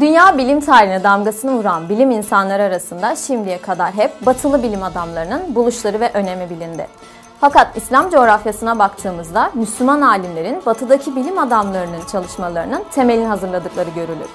Dünya bilim tarihine damgasını vuran bilim insanları arasında şimdiye kadar hep batılı bilim adamlarının buluşları ve önemi bilindi. Fakat İslam coğrafyasına baktığımızda Müslüman alimlerin batıdaki bilim adamlarının çalışmalarının temelini hazırladıkları görülür.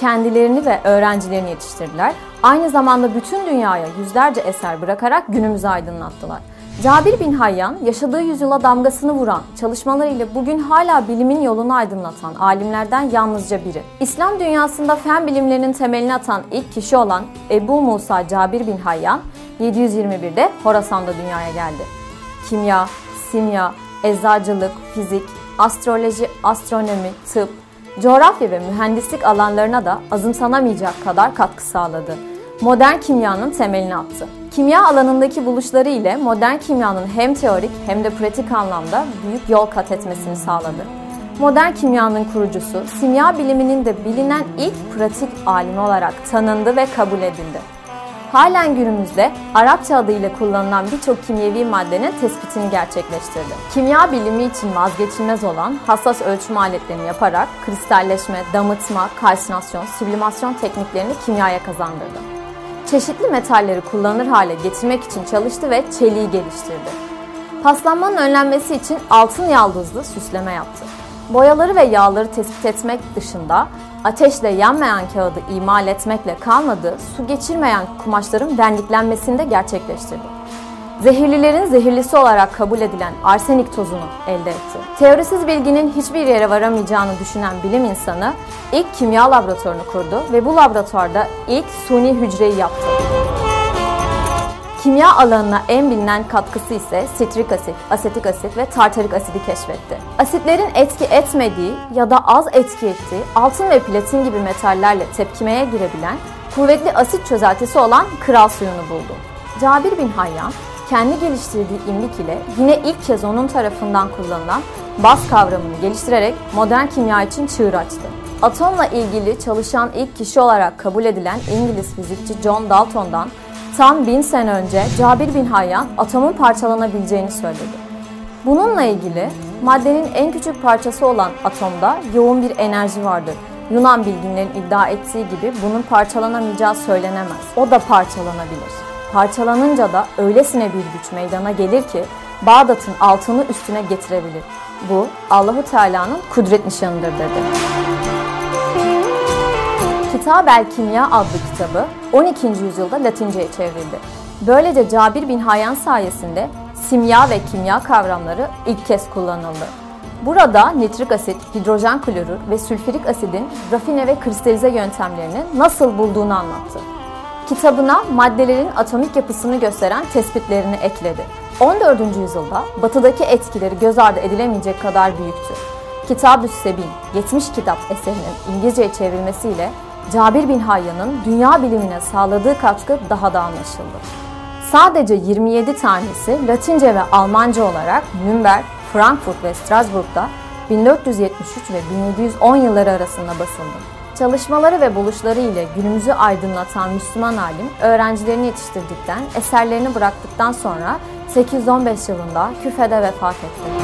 Kendilerini ve öğrencilerini yetiştirdiler. Aynı zamanda bütün dünyaya yüzlerce eser bırakarak günümüzü aydınlattılar. Cabir bin Hayyan, yaşadığı yüzyıla damgasını vuran, çalışmalarıyla bugün hala bilimin yolunu aydınlatan alimlerden yalnızca biri. İslam dünyasında fen bilimlerinin temelini atan ilk kişi olan Ebu Musa Cabir bin Hayyan, 721'de Horasan'da dünyaya geldi. Kimya, simya, eczacılık, fizik, astroloji, astronomi, tıp, coğrafya ve mühendislik alanlarına da azımsanamayacak kadar katkı sağladı. Modern kimyanın temelini attı. Kimya alanındaki buluşları ile modern kimyanın hem teorik hem de pratik anlamda büyük yol kat etmesini sağladı. Modern kimyanın kurucusu, simya biliminin de bilinen ilk pratik alimi olarak tanındı ve kabul edildi. Halen günümüzde Arapça adıyla kullanılan birçok kimyevi maddenin tespitini gerçekleştirdi. Kimya bilimi için vazgeçilmez olan hassas ölçüm aletlerini yaparak kristalleşme, damıtma, kalsinasyon, sublimasyon tekniklerini kimyaya kazandırdı. Çeşitli metalleri kullanılır hale getirmek için çalıştı ve çeliği geliştirdi. Paslanmanın önlenmesi için altın yaldızlı süsleme yaptı. Boyaları ve yağları tespit etmek dışında ateşle yanmayan kağıdı imal etmekle kalmadı, su geçirmeyen kumaşların verniklenmesini de gerçekleştirdi. Zehirlilerin zehirlisi olarak kabul edilen arsenik tozunu elde etti. Teorisiz bilginin hiçbir yere varamayacağını düşünen bilim insanı ilk kimya laboratuvarını kurdu ve bu laboratuvarda ilk suni hücreyi yaptı. Kimya alanına en bilinen katkısı ise sitrik asit, asetik asit ve tartarik asidi keşfetti. Asitlerin etki etmediği ya da az etki ettiği altın ve platin gibi metallerle tepkimeye girebilen kuvvetli asit çözeltisi olan kral suyunu buldu. Cabir bin Hayyan, kendi geliştirdiği imlik ile yine ilk kez onun tarafından kullanılan baz kavramını geliştirerek modern kimya için çığır açtı. Atomla ilgili çalışan ilk kişi olarak kabul edilen İngiliz fizikçi John Dalton'dan Tam bin sene önce Cabir bin Hayyan atomun parçalanabileceğini söyledi. Bununla ilgili maddenin en küçük parçası olan atomda yoğun bir enerji vardır. Yunan bilginlerin iddia ettiği gibi bunun parçalanamayacağı söylenemez. O da parçalanabilir. Parçalanınca da öylesine bir güç meydana gelir ki Bağdat'ın altını üstüne getirebilir. Bu Allahu Teala'nın kudret nişanıdır dedi. Kitab-el Kimya adlı kitabı 12. yüzyılda Latince'ye çevrildi. Böylece Cabir bin Hayyan sayesinde simya ve kimya kavramları ilk kez kullanıldı. Burada nitrik asit, hidrojen klorür ve sülfürik asidin rafine ve kristalize yöntemlerini nasıl bulduğunu anlattı. Kitabına maddelerin atomik yapısını gösteren tespitlerini ekledi. 14. yüzyılda batıdaki etkileri göz ardı edilemeyecek kadar büyüktü. Kitab-ı Sebin, 70 kitap eserinin İngilizceye çevrilmesiyle Cabir bin Hayyan'ın dünya bilimine sağladığı katkı daha da anlaşıldı. Sadece 27 tanesi Latince ve Almanca olarak Nürnberg, Frankfurt ve Strasbourg'da 1473 ve 1710 yılları arasında basıldı. Çalışmaları ve buluşları ile günümüzü aydınlatan Müslüman alim, öğrencilerini yetiştirdikten, eserlerini bıraktıktan sonra 815 yılında Küfe'de vefat etti.